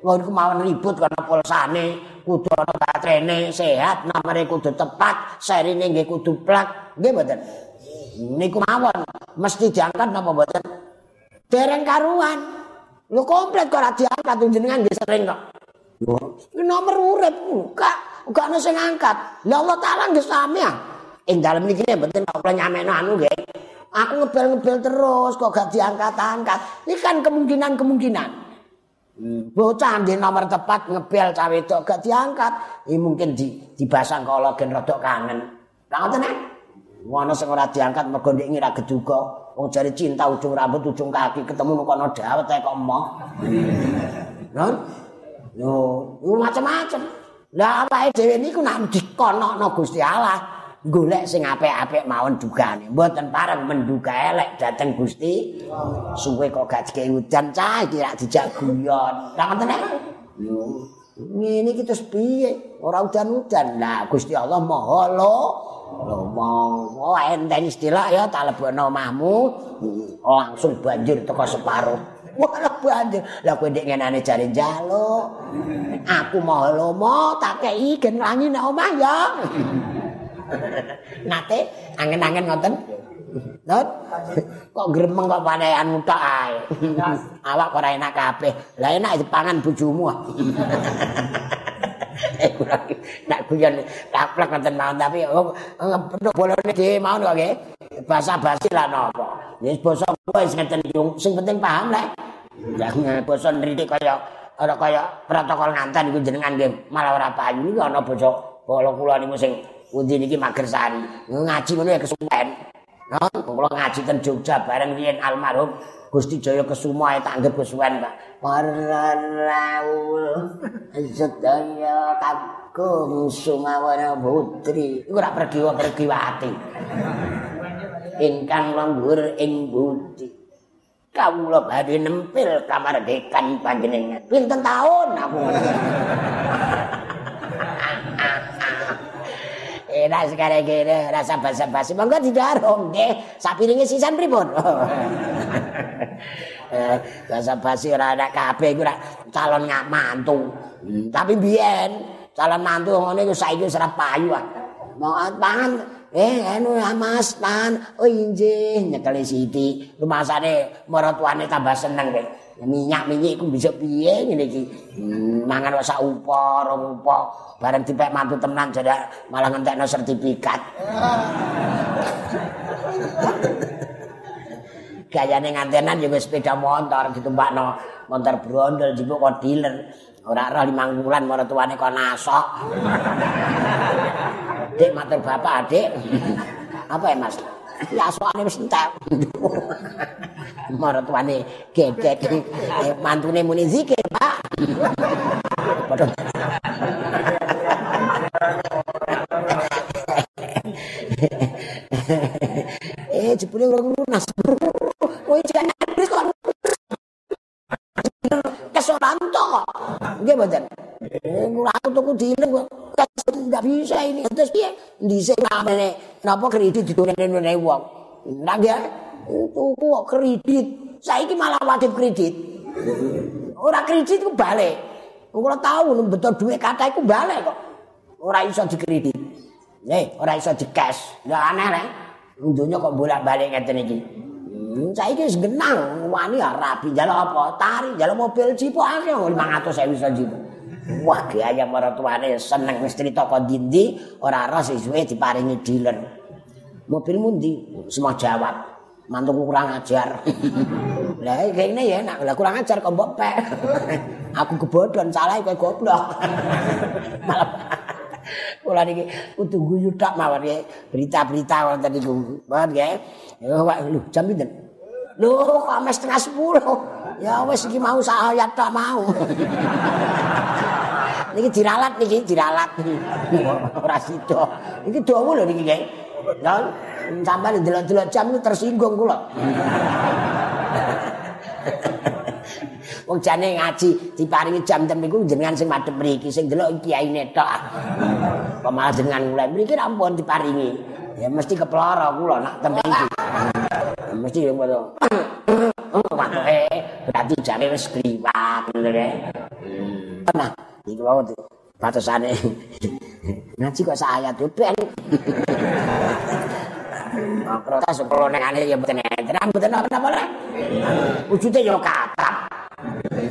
Wong kemawon ribut karena pulsane kudu ana baterene sehat nomere kudu tepat serine nggih kudu plak. Nggih mboten? Niku mawon mesti diangkat napa mboten? Dereng karuan. Lu komplit kok ora diangkat jenengan nggih sering kok. Iki nomor urip buka buka ana sing angkat lha Allah taala nggih sami ya ing dalem niki mboten kok nyamekno anu nggih. Aku ngebel-ngebel terus kok gak diangkat-angkat. Ini kan kemungkinan-kemungkinan. Bocah di nomor tepat ngebel cawe itu gak diangkat. Ini mungkin di, dibasang kalau gen rodok kangen. Lah ngoten nek. Ngono sing ora diangkat mergo ndek ngira geduga. Wong jare cinta ujung rambut ujung kaki ketemu nang kono dawet kok emoh. Non? Yo, macam-macam. Lah awake dhewe niku nak dikonokno Gusti Allah. Golek sing apik-apik mawon dugane. Mboten pareng menduga elek dateng Gusti. Suwe kok gak dikei udan cah iki rak dijak guyon. Lah ngoten nek. Yo. Ngene iki terus piye? Ora udan-udan. Lah Gusti Allah Maha lo. Lho mau enten istilah ya tak lebono omahmu langsung banjir teko separuh. Wah banjir. Lah kowe ndek ngenane jare njaluk. Aku Maha Lomo tak kei gen rangi nek omah ya. Nate angen-angen ngoten. Not kok gremeng kok panehan mutak ae. Awak ora enak kabeh. Lah enak dipangan bojomu. Eh kurang nak guyon taplek ngoten mawon tapi ngepethuk bolone dhewe mawon kok nggih. Basa basi lah napa. Wis basa kuwi sing ngeten sing penting paham lek. Ya basa nritik kaya ora kaya protokol nganten iku jenengan nggih malah ora payu ana basa kula kula niku sing Pundi niki Magersari. Ngaji ngono ya kesuwen. Nah, kula ngaji ten Jogja bareng riyen almarhum Gusti Jaya Kesumo ae tak anggap kesuwen, Pak. Pararaul sedaya kakung sumawana putri. Iku ora pergi-pergi ati. Ingkang lembur ing budi. Kawula badhe nempil kamardikan panjenengan. Pinten taun aku. Enak sekarang kene rasa basa-basi monggo didarung nggih. Sapiringe sisan pripun? Eh basa-basi ora ada kabeh iku calon ngak mantu. Hmm, tapi biyen calon mantu ngene iku saiki wis ora payu mau pangan eh anu ya mas pan oh injih nyekeli siti. Rumasane maratuane tambah seneng kowe minyak minyak iku bisa piye ngene iki hmm, mangan wis upo rong upo bareng dipek mantu tenan jadi malah ngentekno sertifikat gayane ngantenan juga sepeda motor ditumpakno motor brondol jipuk kok dealer ora roh limang bulan maratuane kok nasok Dek matur bapak adik. Apa ya Mas? Ya soalnya wis entek. Maratuane gedek eh, mantune muni zikir, Pak. Padha. eh jebule ora lunas. Kowe jangan nangis kok. Kesoranto. Nggih mboten. Eh, aku tuku dilem kok. Enggak bisa ini. Terus piye? Dhisik namene napa kredit didonene wong. Ndak ya. Tuku kredit. Saiki malah wajib kredit. Ora kredit ku balik. Ora tau betul duit kata iku balik kok. Ora iso dikredit. Eh, ora iso di cash. Ya aneh rek. Dunya kok bolak-balik ngeten iki. Hmm, saiki wis genang wani rapi njaluk apa? Tari, njaluk mobil Jeep akeh 500.000 saja. Wah, gaya maratuane seneng wis crita kok ndi ora ora sesuwe diparingi dealer. Mobil mundi? Semua jawab. Mantuku kurang ajar. Lah kene ya enak, lah kurang ajar kok mbok pek. Aku kebodhon salah kowe goblok. Malah Kula niki kudu guyu tak mawon ya. Berita-berita wonten niku. Mohon nggih. Ya lho jam pinten? Lho kok setengah 10. Ya wis iki mau sak ayat tak mau. niki diralat niki diralat ora sida iki dawa lho niki nggih lho sampeyan delok-delok jam tersinggung kula Wong jane ngaji diparingi jam tem niku jenengan sing madhep mriki sing delok kiyaine tok. Kok malah jenengan mulai mriki ampun diparingi. Ya mesti keploro kula nak tem iki. Mesti yo ngono. berarti jane wis kliwat ngono Nah, iki wae tuh batasane ngaji kok sayat yo ben kula nek ane ya mboten enten mboten apa-apa rek wujude yo katam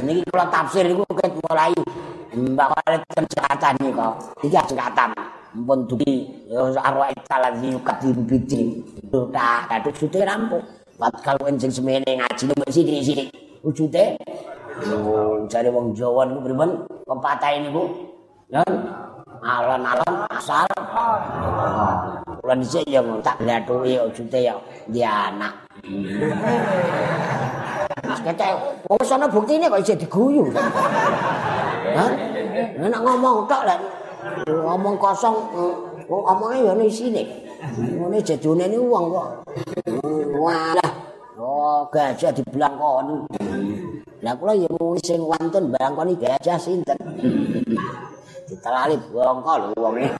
niki kula tafsir niku ket mulai mbak kale kesehatan iki kok. Ajeng katam mpun dugi arwah talazi kadim bidin tak kaduk sute rampung. Wat kalau enjing semene ngaji mbek sithik-sithik wujude Oh, jare wong Jawa niku pripun? Pepatah niku. Ya. Alon-alon asal. Kula dhisik ya tak glathuki ujute ya di anak. Kete, wong sono buktine kok isih diguyu. Hah? Nek ngomong tok lek ngomong kosong wong omonge ya ono isine. Ngene jejone ni wong kok. Walah. Oh, gajah diblangkoni. Lah kula ya sing wonten bangkoni gajah sinten. Ditelali bongko lho wonge.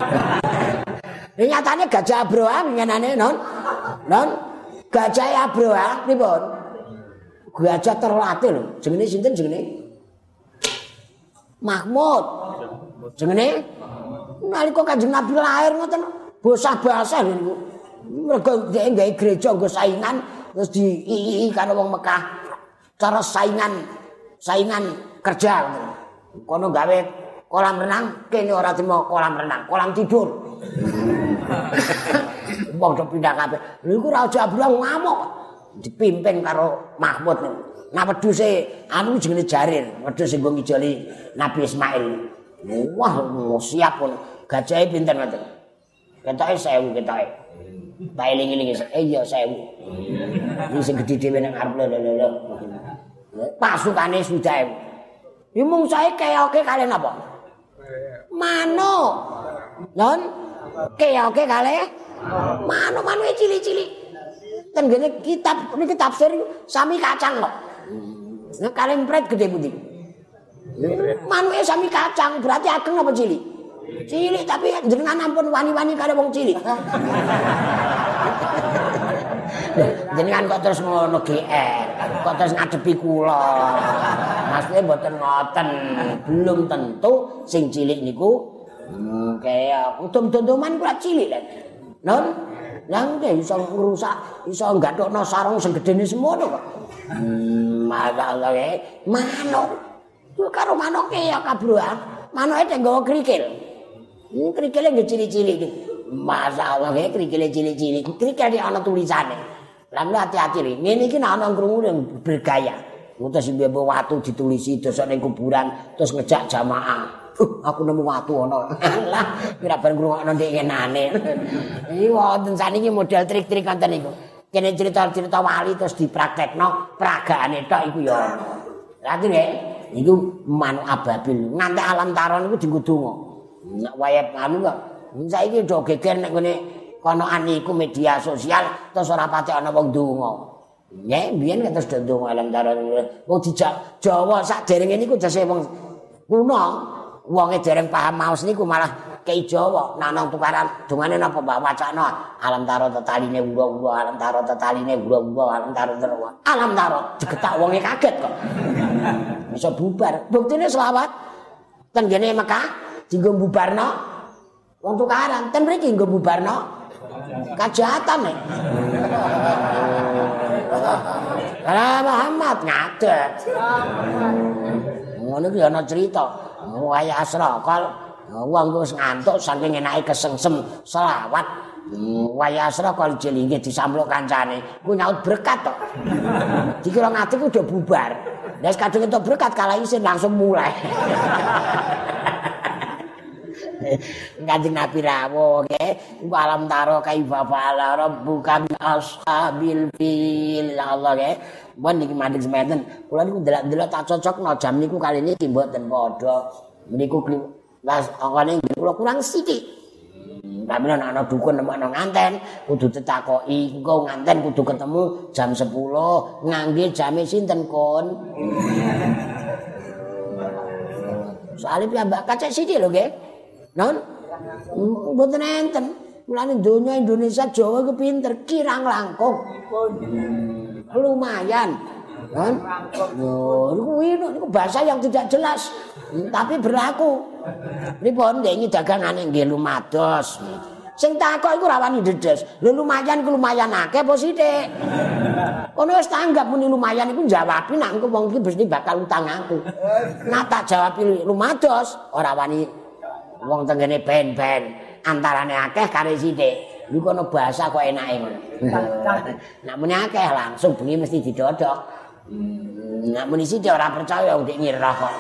Ini nyatane gajah Abraham ngenane non. Non gajah Abraham pripun? Gajah terlatih lho. Jenenge sinten jenenge? Mahmud. Jenenge? Nalika Kanjeng Nabi lahir ngoten bosah-basah niku. Mergo dhek gawe gereja nggo saingan terus di karo wong Mekah. cara saingan saingan kerja kono gawe kolam renang kene ora timo kolam renang kolam tidur. Wong do pindah kabeh. Lha iku raja Abraham ngamuk. Dipimpin karo Mahmud. Nah wedhuse anu jenenge Jarir wedhus sing ngijoli Nabi Ismail. Wah siap pun. Gajahe pinten ngoten ketoke 1000 ketoke. Tak eling-eling eh iya 1000 iki sing gedhe dhewe nang arep lho lho lho pasukane sudah ya mung sae keoke kalian apa mano non keoke kalian mano mano kan gini kitab ini kitab seri sami kacang kok. Nah kalian pret gede budi mano sami kacang berarti ageng apa cili Cilik tapi jenengan ampun wani-wani karo wong cilik. Jenengan kok terus ngono GR, kok terus ngadepi kula. Maksudnya mboten ngoten, belum tentu sing cilik niku hmm, kaya udum-duman kula cilik lho. Non, nang iso ngrusak, iso nggathokno sarung sing gedene semono kok. Hmm, masalah manuk. Karo manuke ya kabruan. Manuke nggawa krikil. Ini kerikilnya nggak cili-cili nih. Masa Allah ya kerikilnya cili-cili. Kerikilnya ana tulisannya. Lalu hati-hati nih. Ini kan ana kerungu yang bergaya. Terus bebo watu ditulisi terus ada kuburan terus ngejak jamaah. Uh, aku nemu watu ono. lah, kira ben ngrungokno ndek ngenane. Iki wonten saniki model trik-trik konten niku. Kene cerita-cerita wali terus dipraktekno peragane tok iku ya. Lah nek iku manuk ababil nganti alam taron iku dienggo donga. Nek wayah anu kok saiki do geger nek ngene kono aniku media sosial terus ora pati ana wong donga. Ya, biyen terus do donga alam taron. Wong dijak Jawa sak derenge niku jase wong kuno. Wonge dereng paham maos niku malah kei Jawa nanang tukaran dungane napa mbak? Wacana. Alam taro tetaline ura-ura alam taro tetaline ura-ura alam taro terwa alam taro digetak wonge kaget kok. Bisa bubar. Buktine selawat. Ten gene Mekah dienggo bubarno wong tukaran ten mriki nggo bubarno kajahatan nek Lah Muhammad ngadet. Ngono ki ana cerita. Waya asrakal wong wis ngantuk saking enake kesengsem selawat. Waya asrakal jelinge disampluk kancane. Ku nyaut berkat tok. Dikira ngati ku udah bubar. Nek kadung entuk berkat kala isin langsung mulai. Kanjeng Nabi rawuh nggih alam taro kaifa fa'ala rabbuka bi ashabil fil. Allah nggih mun niki mandheg semeten kula niku delok-delok tak cocokno jam niku kali niki mboten padha. Niku las angane kula kurang sithik. Tapi nek ana dukun nek ana nganten kudu ditakoki. Engko nganten kudu ketemu jam 10 ngangge jame sinten kon Soale piyambak kacek sithik lho nggih Non? Mboten enten. Mulane donya Indonesia Jawa ku pinter, kirang langkung. Lumayan. Kan? Yo, kuwi niku bahasa yang tidak jelas, tapi berlaku. Pripun ndek dagangane nggih lumados. Sing takok iku rawani dedes. Lho lumayan ku lumayan akeh apa sithik? Kono wis tanggap muni lumayan iku jawabi nek engko wong iki mesti bakal utang aku. Nata jawab lumados ora wani wong tengene ben-ben antarane akeh kare sithik. Iku ana bahasa kok enake ngono. Nek muni akeh langsung bengi mesti didodok. Nek muni sithik ora percaya ndek nyirah kok.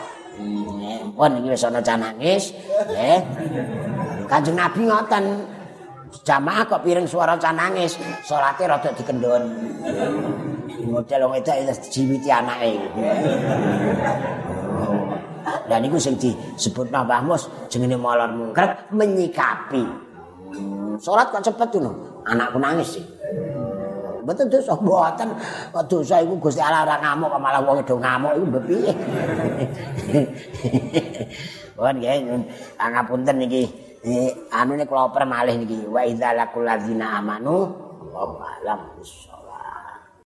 Pun iki wis ana canangis nggih kanjeng nabi ngoten jamaah kok piring suara canangis salate rada dikendon model wong itu jiwiti anake Dan niku sing disebut Mbah Mus jenenge molor mungkret menyikapi. Salat kok cepet ngono. Anakku nangis sih. Betul dosa mboten. Dosa iku Gusti Allah ora ngamuk malah wong do ngamuk iku piye? Wan nggih pangapunten niki. Eh, anu nek kula permalih niki wa idza laqul ladzina amanu wa alam